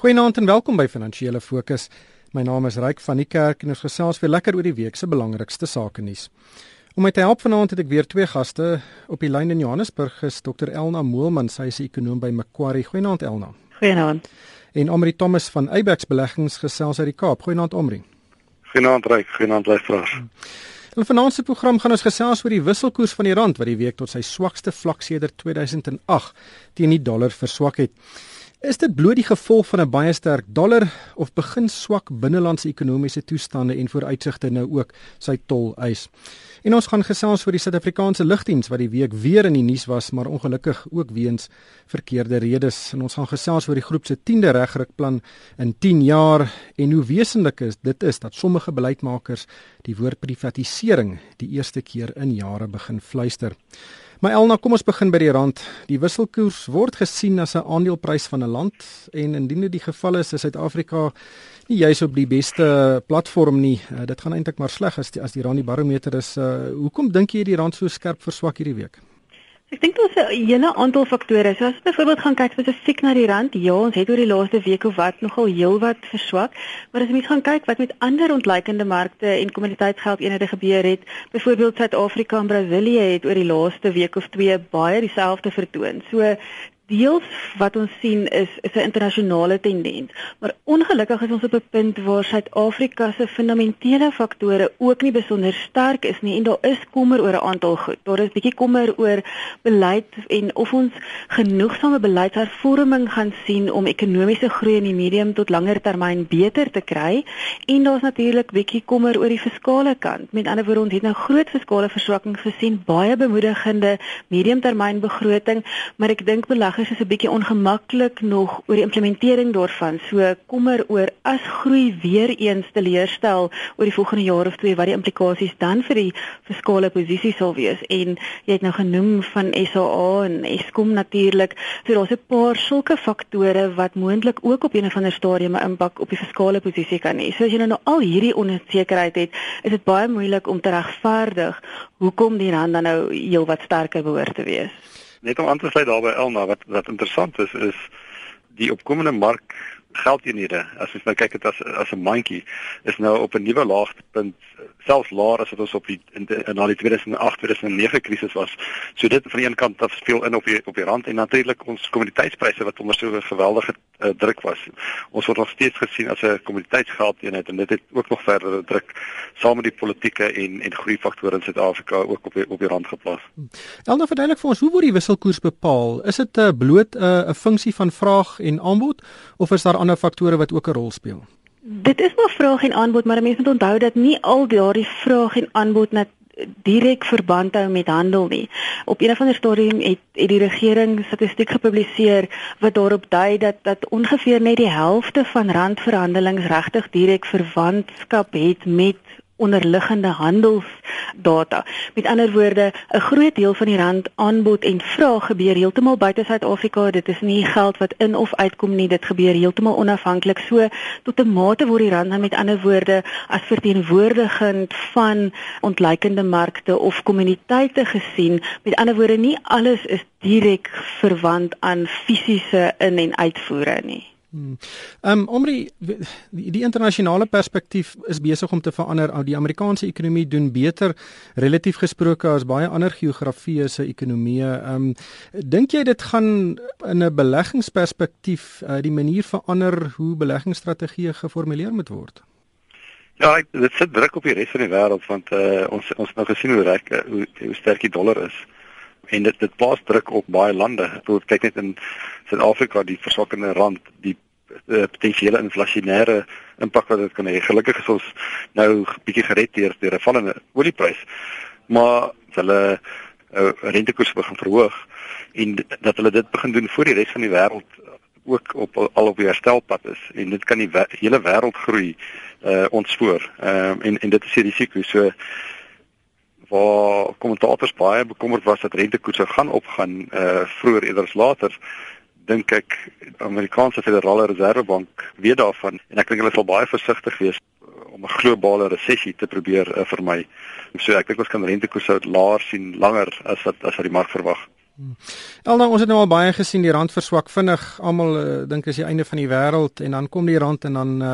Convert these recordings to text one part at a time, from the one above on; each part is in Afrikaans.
Goeienaand en welkom by Finansiële Fokus. My naam is Ryk van die Kerk en ons gesels weer lekker oor die week se belangrikste sake nuus. Om my te help vanaand het ek weer twee gaste op die lyn in Johannesburg, is Dr Elna Moelman, sy is 'n ekonom by Macquarie. Goeienaand Elna. Goeienaand. En Omri Thomas van Eyebax Beleggings gesels uit die Kaap. Goeienaand Omri. Goeienaand Ryk, goeienaand luisteraars. In vanaand se program gaan ons gesels oor die wisselkoers van die rand wat die week tot sy swakste vlak sedert 2008 teen die dollar verswak het. Is dit bloot die gevolg van 'n baie sterk dollar of begin swak binnelandse ekonomiese toestande en vooruitsigte nou ook sy tol eis? En ons gaan gesels oor die Suid-Afrikaanse lugdiens wat die week weer in die nuus was, maar ongelukkig ook weens verkeerde redes. En ons gaan gesels oor die groep se 10de regrukplan in 10 jaar en hoe wesentlik is dit is dat sommige beleidsmakers die woord privatisering die eerste keer in jare begin fluister. Maar Elna, kom ons begin by die rand. Die wisselkoers word gesien as 'n aandeleprys van 'n land en indien dit die geval is, is Suid-Afrika nie juis op die beste platform nie. Uh, dit gaan eintlik maar sleg as die, as die rand die barometer is. Uh, hoekom dink jy die rand so skerp verswak hierdie week? Ek dink daar's 'n hele aantal faktore. So as ons byvoorbeeld gaan kyk spesifiek na die rand, ja, ons het oor die laaste week of wat nogal heelwat verswak, maar as ons gaan kyk wat met ander ontleikende markte en kommoditeitsgeldeenhede gebeur het, byvoorbeeld Suid-Afrika en Brasilië het oor die laaste week of twee baie dieselfde vertoon. So deels wat ons sien is is 'n internasionale tendens, maar ongelukkig is ons op 'n punt waar Suid-Afrika se fundamentele faktore ook nie besonder sterk is nie en daar is kommer oor 'n aantal goed. Daar is bietjie kommer oor beleid en of ons genoegsame beleidshervorming gaan sien om ekonomiese groei in die medium tot langer termyn beter te kry en daar's natuurlik bietjie kommer oor die fiskale kant. Met ander woorde, ons het nou groot fiskale verswakking gesien, baie bemoedigende mediumtermynbegroting, maar ek dink beleg beleggers is 'n bietjie ongemaklik nog oor die implementering daarvan. So kommer oor as groei weer eens teleurstel oor die volgende jaar of twee wat die implikasies dan vir die fiskale posisie sal wees. En jy het nou genoem van SAA en Eskom natuurlik. So daar's 'n paar sulke faktore wat moontlik ook op 'n of ander stadium 'n impak op die fiskale posisie kan hê. So as jy nou, nou al hierdie onsekerheid het, is dit baie moeilik om te regverdig hoekom die rand dan nou heelwat sterker behoort te wees net om aan te sluit daarby Elna wat wat interessant is is die opkomende mark geldeenhede. As jy nou kyk dit as as 'n mandjie is nou op 'n nuwe laagtepunt selfs laer as wat ons op die in, in na die 2008 2009 krisis was. So dit van die een kant af speel in op die op die rand en natuurlik ons kommoditeitspryse wat onder so 'n geweldige uh, druk was. Ons word nog steeds gesien as 'n kommoditeitsgeldeenheid en dit het ook nog verdere druk saam met die politieke en en groei faktore in Suid-Afrika ook op die, op die rand geplaas. Elna verduidelik vir ons hoe word die wisselkoers bepaal? Is dit uh, bloot eh, 'n uh, funksie van vraag en aanbod of is daar ander faktore wat ook 'n rol speel? Dit is maar vraag en aanbod, maar mense moet onthou dat nie al daardie vraag en aanbod net direk verband hou met handel nie. Op een of ander stadium het, het die regering statistiek gepubliseer wat daarop dui dat dat ongeveer net die helfte van randverhandelings regtig direk verwantskap het met onderliggende handelsdata. Met ander woorde, 'n groot deel van die rand aanbod en vraag gebeur heeltemal buite Suid-Afrika. Dit is nie geld wat in of uitkom nie, dit gebeur heeltemal onafhanklik. So tot 'n mate word die rand dan met ander woorde as verteenwoordigend van ontleikende markte of kommuniteite gesien. Met ander woorde, nie alles is direk verwant aan fisiese in- en uitvoere nie. Hmm. Ehm um, omre die, die internasionale perspektief is besig om te verander. Die Amerikaanse ekonomie doen beter relatief gesproke as baie ander geografieë se ekonomieë. Ehm um, dink jy dit gaan in 'n beleggingsperspektief uh, die manier verander hoe beleggingsstrategieë geformuleer moet word? Ja, ek, dit sit druk op die res van die wêreld want uh, ons ons nou gesien hoe reg hoe, hoe sterk die dollar is en dit dit plaas druk op baie lande. Ek wil kyk net in Suid-Afrika die verswakkende rand, die uh, potensiële inflasionêre impak wat dit kan hê. Gelukkig is ons nou bietjie gered deur deur 'n vallende olieprys. Maar hulle uh, rentekoers begin verhoog en dat hulle dit begin doen voor die res van die wêreld ook op al op die herstelpad is en dit kan die hele wêreld groei uh ontspoor. Ehm um, en en dit is die risiko. So waar kommentators baie bekommerd was dat rentekoerse gaan opgaan uh vroeër eerder as later dink ek Amerikaanse Federale Reservebank weet daarvan en ek dink hulle sal baie versigtig wees om 'n globale resessie te probeer uh, vermy. So ek dink ons kan rentekoerse laer sien langer as wat as wat die mark verwag. Elna, ons het nou al baie gesien die rand verswak vinnig. Almal uh, dink is die einde van die wêreld en dan kom die rand en dan uh,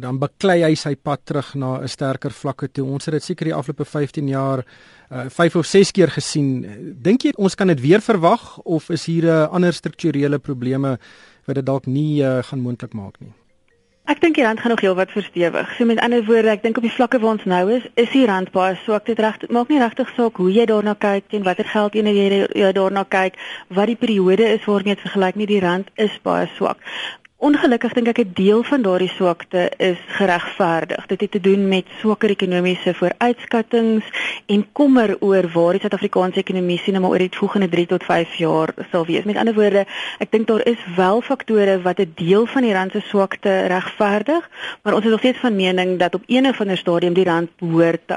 dan beklei hy sy pad terug na 'n sterker vlakke toe. Ons het dit seker die afgelope 15 jaar uh, 5 of 6 keer gesien. Dink jy ons kan dit weer verwag of is hier 'n uh, ander strukturele probleme wat dit dalk nie uh, gaan moontlik maak nie? Ek dink die rand gaan nog heelwat verstewig. So met ander woorde, ek dink op die vlakke waar ons nou is, is die rand baie swak. Dit reg maak nie regtig saak hoe jy daarna kyk en watter geld jy, jy daarna kyk, wat die periode is waarmee dit vergelyk nie, die rand is baie swak. Ongelukkig dink ek 'n deel van daardie swakte is geregverdig. Dit het te doen met swakker ekonomiese vooruitskattinge en kommer oor waar die Suid-Afrikaanse ekonomie sien maar oor die volgende 3 tot 5 jaar sal wees. Met ander woorde, ek dink daar is wel faktore wat 'n deel van die rand se swakte regverdig, maar ons is nog steeds van mening dat op een of ander stadium die rand behoort te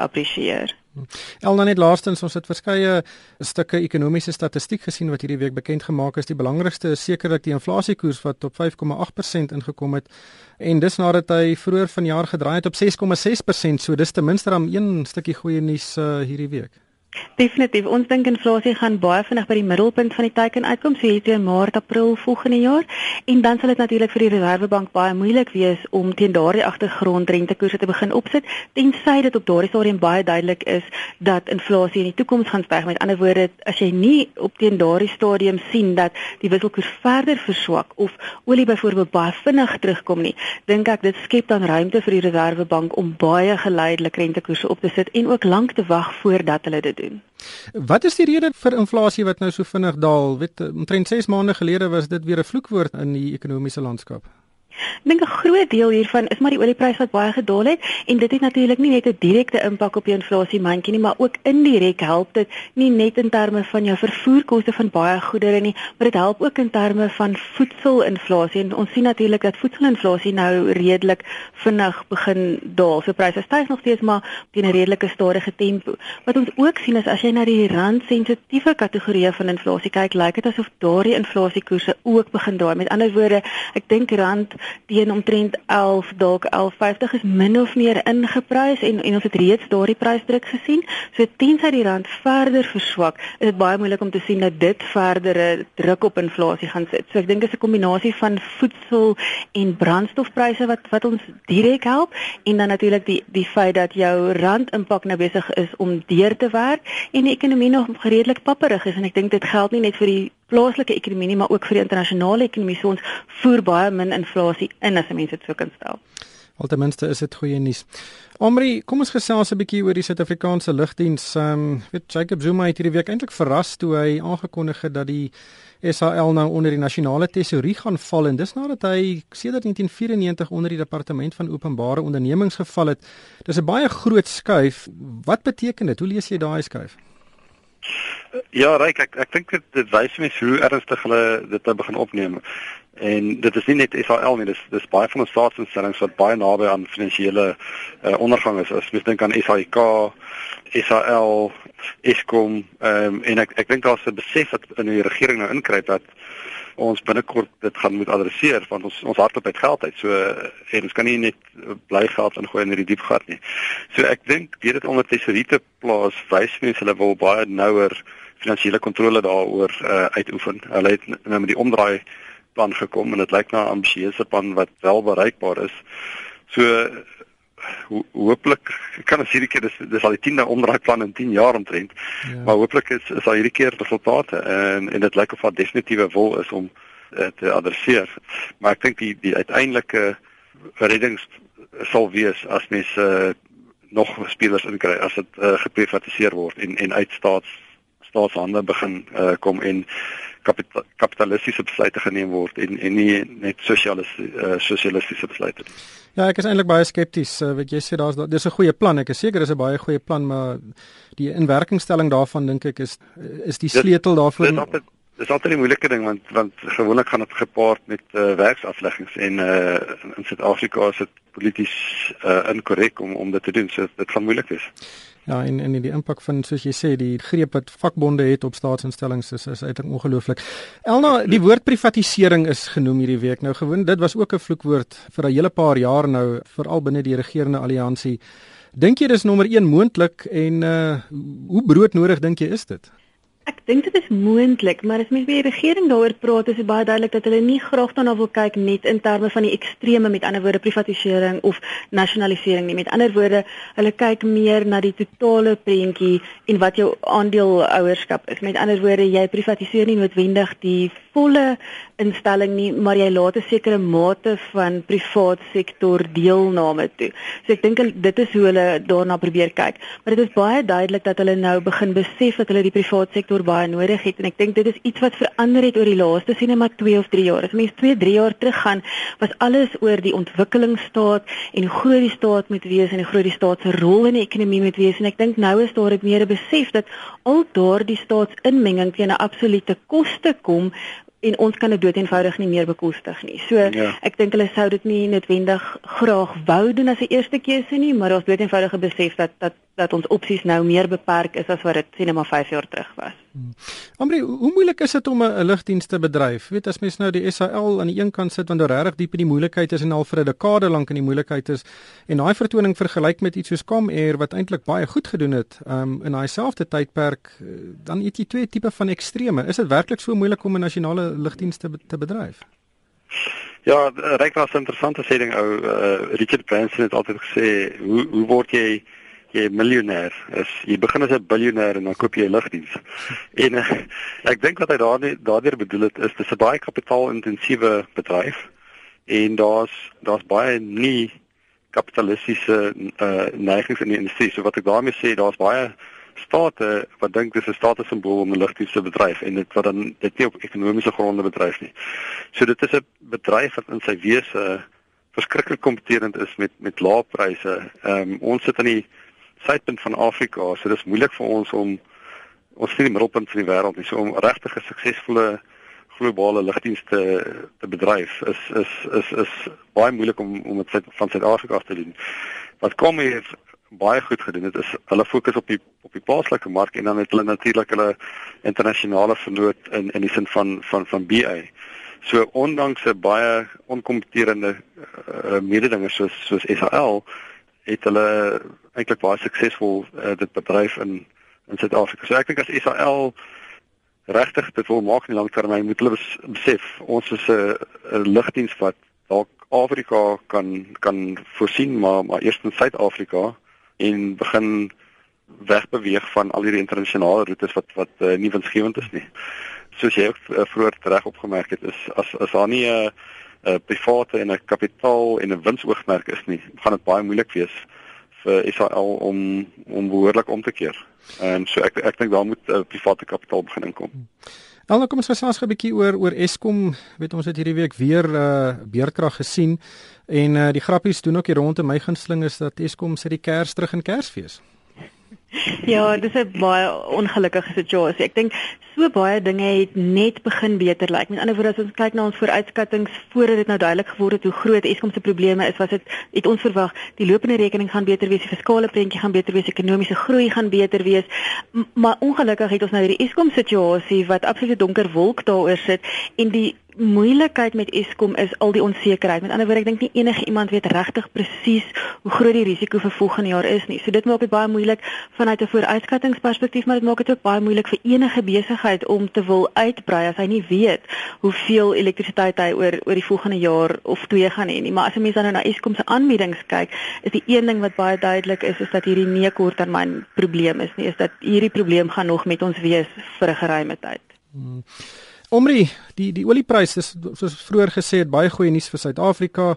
appresieer. Elna net laastens ons het verskeie stukke ekonomiese statistiek gesien wat hierdie week bekend gemaak is. Die belangrikste is sekerlik die inflasiekoers wat op 5,8% ingekom het en dis nadat hy vroeër vanjaar gedraai het op 6,6%. So dis ten minste dan een stukkie goeie nuus uh, hierdie week. Definitief. Ons dink inflasie gaan baie vinnig by die middelpunt van die teiken uitkom, so hier teen Maart, April volgende jaar. En dan sal dit natuurlik vir die Reserwebank baie moeilik wees om teen daardie agtergrond rentekoerse te begin opsit, tensy dit op daardie stadium baie duidelik is dat inflasie in die toekoms gaan styg. Met ander woorde, as jy nie op teen daardie stadium sien dat die wisselkoers verder verswak of olie byvoorbeeld baie vinnig terugkom nie, dink ek dit skep dan ruimte vir die Reserwebank om baie geleidelik rentekoerse op te sit en ook lank te wag voordat hulle dit doen doen. Wat is die rede vir inflasie wat nou so vinnig daal? Weet omtrent 6 maande gelede was dit weer 'n vloekwoord in die ekonomiese landskap. Ek dink 'n groot deel hiervan is maar die olieprys wat baie gedaal het en dit het natuurlik nie net 'n direkte impak op die inflasie mandjie nie, maar ook indirek help dit nie net in terme van jou vervoerkoste van baie goedere nie, maar dit help ook in terme van voedselinflasie en ons sien natuurlik dat voedselinflasie nou redelik vinnig begin daal. So pryse styg nog steeds maar teen 'n redelike stadige tempo. Wat ons ook sien is as jy na die randsensitiewe kategorieë van inflasie kyk, lyk dit asof daardie inflasiekoerse ook begin daal. Met ander woorde, ek dink rand teen omtrent 11 dalk 11.50 is min of meer ingeprys en en ons het reeds daardie prysdruk gesien. So tensy die rand verder verswak, is dit baie moeilik om te sien dat dit verdere druk op inflasie gaan sit. So ek dink dit is 'n kombinasie van voedsel en brandstofpryse wat wat ons direk help en dan natuurlik die die feit dat jou rand impak nou besig is om deur te werk en die ekonomie nog redelik papperig is en ek dink dit geld nie net vir die plaaslike ekonomie nie, maar ook vir die internasionale ekonomie. So ons voer baie min inflasie in as mense dit sou kan stel. Al ten minste is dit goeie nuus. Omri, kom ons gesels 'n bietjie oor die Suid-Afrikaanse lugdiens. Ehm, um, weet Jacob Zuma het hierdie week eintlik verras toe hy aangekondig het dat die SAL nou onder die nasionale tesourie gaan val en dis nadat hy sedert 1994 onder die departement van openbare ondernemings geval het. Dis 'n baie groot skuif. Wat beteken dit? Hoe lees jy daai skuif? Ja, Ryk, ek ek dink dit, dit wys mens hoe ernstig hulle dit nou begin opneem. En dit is nie net SAL nie, dis dis baie van ons staatsinstellings wat baie naby aan finansiële uh, ondergang is. As mens dink aan SAIK, SAL, Eskom, ehm um, en ek ek dink daar's 'n besef dat in die regering nou inkruip dat ons binnekort dit gaan moet adresseer want ons ons hardloop uit geld uit. So en ons kan nie net bly geld ingooi in hierdie diep gat nie. So ek dink deur dit onder tesouriete plaas wys mense hulle wil baie nouer finansiële kontrole daaroor uh, uitoefen. Hulle het nou met die omdraai plan gekom en dit lyk na 'n ambisieuse plan wat wel bereikbaar is. So ho hooplik kan ons hierdie keer dis dis al die 10de omdraai plan in 10 jaar omtrent. Ja. Maar hooplik is is al hierdie keer resultate en en dit lyk of daar definitiewe wil is om uh, te adresseer. Maar ek dink die die uiteindelike reddings sal wees as mens uh, nog spelers inkry as dit uh, geprivatiseer word en en uit staats staatshande begin uh, kom en kapita kapitalistiese besluite geneem word en en nie net sosialistiese uh, sosialistiese besluite nie. Ja, ek is eintlik baie skepties. Uh, weet jy sê daar's dis 'n goeie plan. Ek is seker dis 'n baie goeie plan, maar die inwerkingstelling daarvan dink ek is is die sleutel daarvoor. Dit is Dis altyd 'n moeilike ding want want gewoonlik gaan dit gepaard met uh, werksafleggings en uh, in Suid-Afrika is dit polities uh, inkorrek om om dit te doen. So dit gaan moeilik wees. Ja, en en die impak van soos jy sê, die greep wat vakbonde het op staatsinstellings is is uiteindelik ongelooflik. Elna, die woord privatisering is genoem hierdie week. Nou gewoon, dit was ook 'n vloekwoord vir 'n hele paar jaar nou, veral binne die regerende alliansie. Dink jy dis nommer 1 moontlik en uh hoe broodnodig dink jy is dit? Ek dink dit is moontlik, maar as mens met die regering daaroor praat, is dit baie duidelik dat hulle nie graag daarna wil kyk net in terme van die ekstreme met ander woorde privatisering of nasionalisering nie. Met ander woorde, hulle kyk meer na die totale prentjie en wat jou aandeelhouerskap is. Met ander woorde, jy privatiseer nie noodwendig die volle instelling nie, maar jy laat 'n sekere mate van privaat sektor deelname toe. So ek dink dit is hoe hulle daarna probeer kyk. Maar dit is baie duidelik dat hulle nou begin besef dat hulle die privaat sektor baie nodig het en ek dink dit is iets wat verander het oor die laaste sien net maar 2 of 3 jaar. As mens 2, 3 jaar terug gaan, was alles oor die ontwikkelingsstaat en hoe groot die staat moet wees en hoe groot die staat se rol in die ekonomie moet wees en ek dink nou is daar 'n meer besef dat al daardie staatsinmenging teen 'n absolute koste kom en ons kan dit dood eenvoudig nie meer bekostig nie. So ja. ek dink hulle sou dit nie noodwendig graag wou doen as 'n eerste keuse nie, maar ons dood eenvoudige besef dat dat dat ons opsies nou meer beperk is as wat dit sien maar 5 jaar terug was. Hmm. Amri, hoe moeilik is dit om 'n lugdienste bedryf? Weet as mens nou die SAL aan die een kant sit want daar regtig diep in die moeilikheid is en al vir 'n dekade lank in die moeilikheid is en daai vertoning vergelyk met iets soos Comair wat eintlik baie goed gedoen het, um, in daai selfde tydperk, eh, dan het jy twee tipe van extreme. Is dit werklik so moeilik om 'n nasionale lugdienste te bedryf? Ja, ryk was 'n interessante sê ding ou uh, Richard Branson het altyd gesê, hoe hoe word jy jy 'n miljonair is. Jy begin as 'n biljoenêr en dan koop jy 'n lugdiens. En uh, ek dink wat hy daardie daardeur bedoel het is dis 'n baie kapitaalintensiewe bedryf en daar's daar's baie nie kapitalistiese uh, neigings in die industrie. So wat ek daarmee sê, daar's baie state wat dink dis 'n statussimbool om 'n lugdiens te bedryf en dit wat dan dit nie op ekonomiese gronde bedryf nie. So dit is 'n bedryf wat in sy wese verskriklik kompeterend is met met lae pryse. Ehm um, ons sit aan die suidpunt van Afrika, so dis moeilik vir ons om ons sien die middelpunt van die wêreld nie, so om regtig 'n suksesvolle globale lugdienste te bedryf is is is is baie moeilik om om dit van Suid-Afrika te doen. Wat kom hier baie goed gedoen het is hulle fokus op die op die plaaslike mark en dan het hulle natuurlik hulle internasionale vernoot in in die sin van van van BA. So ondanks 'n baie onkompeterende uh, mededingers soos soos SAL het hulle eintlik baie suksesvol uh, dit bedryf in in Suid-Afrika. So ek dink as Israel regtig dit wil maak in die langtermyn moet hulle besef ons is 'n lugdiens wat dalk Afrika kan kan voorsien maar maar eers in Suid-Afrika en begin wegbeweeg van al hierdie internasionale roetes wat wat uh, nie winsgewend is nie. Soos jy ook uh, vroeër reg opgemerk het is as as daar nie 'n uh, 'n uh, private en 'n kapitaal en 'n winsoogmerk is nie, gaan dit baie moeilik wees vir Israel om om behoorlik om te keer. En so ek ek dink daar moet uh, private kapitaal begin inkom. Nou kom ons gesels 'n bietjie oor oor Eskom. Weet ons het hierdie week weer uh beerkrag gesien en uh die grappies doen ook hier rondom my gunsteling is dat Eskom sit die kers terug in Kersfees. Ja, dis 'n baie ongelukkige situasie. Ek dink so baie dinge het net begin beter lyk. Met ander woorde, as ons kyk na ons vooruitskattinge voordat dit nou duidelik geword het hoe groot Eskom se probleme is, was dit het ons verwag die lopende rekening gaan beter wees, die fiskale prentjie gaan beter wees, ekonomiese groei gaan beter wees. M maar ongelukkig het ons nou hierdie Eskom situasie wat absoluut donker wolk daaroor sit en die moeilikheid met Eskom is al die onsekerheid. Met ander woorde, ek dink nie enige iemand weet regtig presies hoe groot die risiko vir volgende jaar is nie. So dit maak dit baie moeilik vanuit 'n vooruitskattingsperspektief, maar dit maak dit ook baie moeilik vir enige besigheid om te wil uitbrei as hy nie weet hoeveel elektrisiteit hy oor oor die volgende jaar of twee gaan hê nie. Maar as 'n mens dan nou na Eskom se aanbiedings kyk, is die een ding wat baie duidelik is, is dat hierdie nie 'n korttermyn probleem is nie, is dat hierdie probleem gaan nog met ons wees vir 'n geruime tyd. Hmm. Omri, die die oliepryse is soos vroeër gesê het baie goeie nuus vir Suid-Afrika.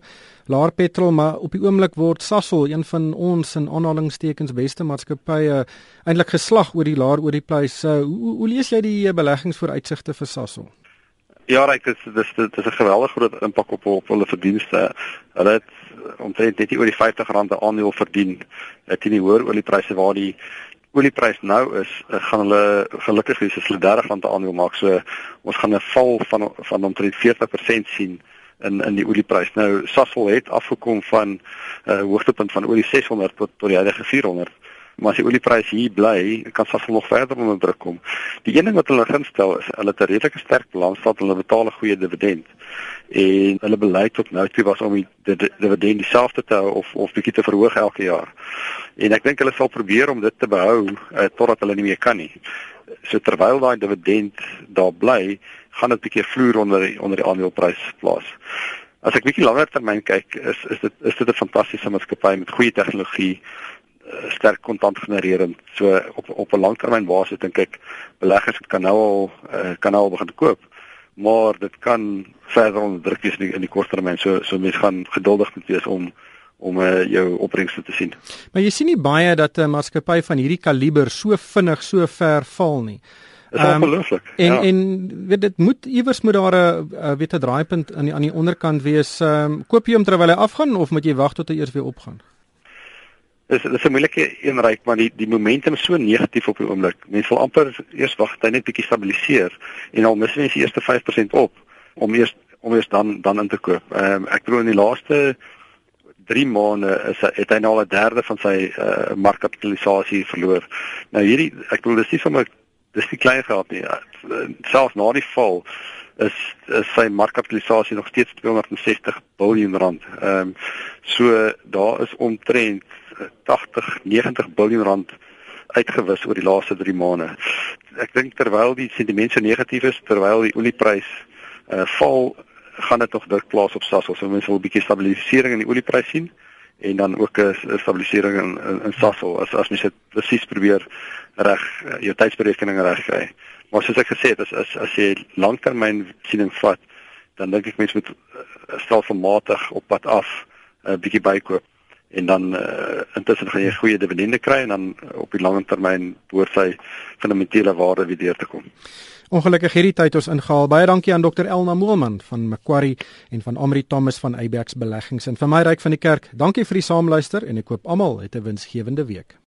Laer petrol, maar op die oomblik word Sasol, een van ons in aanhalingstekens beste maatskappye, eintlik geslag oor die laer oliepryse. Hoe hoe lees jy die eh, beleggingsvooruitsigte vir Sasol? Ja, ek dis dis dit is 'n geweldige groot impak op op hulle verdienste. Hulle het omtrent net oor die R50 'n aandeel verdien teen die hoër oliepryse waar die olieprys nou is, uh, gaan hulle gelukkig wees as hulle 30 rand aandeel maak. So ons gaan 'n val van van omtrent 40% sien in in die olieprys. Nou Sasol het afgekom van 'n uh, eh, hoogtepunt van olie 600 tot tot die huidige 400. Maar as die olieprys hier bly, kan Sasol nog verder onder druk kom. Die een ding wat hulle ginstel is, hulle het 'n redelike sterk balans, dat hulle betaal 'n goeie dividend en hulle beleid tot nou toe was om die dividend dieselfde te hou of of bietjie te verhoog elke jaar. En ek dink hulle sal probeer om dit te behou uh, totdat hulle nie meer kan nie. So terwyl daai dividend daar bly, gaan dit bietjie vloer onder die, onder die aandeleprys plaas. As ek bietjie langer termyn kyk, is is dit is dit 'n fantastiese maatskappy met goeie tegnologie, sterk kontant genererend. So op op 'n langtermyn basis dink ek beleggers kan nou al uh, kan nou al begin koop maar dit kan verder onderdruk wees in die, in die korttermyn. So so mense gaan geduldig moet wees om om uh, jou opbrengste te sien. Maar jy sien nie baie dat 'n maatskappy van hierdie kaliber so vinnig so ver val nie. Dit is um, ongelooflik. En ja. en weet dit moet iewers moet daar 'n weet 'n draaipunt aan die aan die onderkant wees. Ehm um, koop jy hom terwyl hy afgaan of moet jy wag tot hy eers weer opgaan? Dis dis 'n moeilike een ryk maar die die momentum is so negatief op die oomblik. Mense wil amper eers wag dat hy net bietjie stabiliseer en al mis mense die eerste 5% op om eers om eers dan dan in te koop. Ehm um, ek bedoel in die laaste 3 maande is hy het hy nou al 'n derde van sy uh, markkapitalisasie verloor. Nou hierdie ek bedoel dis nie sommer dis nie klein geld nie. Selfs na die val is, is sy markkapitalisasie nog steeds 260 miljard rand. Ehm um, so daar is omtrent 80 90 miljard rand uitgewis oor die laaste 3 maande. Ek dink terwyl die sentiment so negatief is, terwyl die olieprys uh, val, gaan dit nog druk plaas op Sasol. So mense wil 'n bietjie stabilisering in die olieprys sien en dan ook 'n stabilisering in in, in Sasol as as mens dit presies probeer reg uh, jou tydsberekening reg kry. Maar soos ek gesê het, as as, as jy langtermyn siening vat, dan dink ek mense moet uh, stelselmatig op pad af 'n uh, bietjie bykoop en dan uh, intussen gaan jy goeie dividende kry en dan op die lang termyn behoort sy fundamentele waarde weer deur te kom. Ongelukkig hierdie tyd ons ingehaal. Baie dankie aan Dr Elna Moelman van Macquarie en van Amri Thomas van Abex Beleggings en vir my ryk van die kerk. Dankie vir die saamluister en ek koop almal 'n winsgewende week.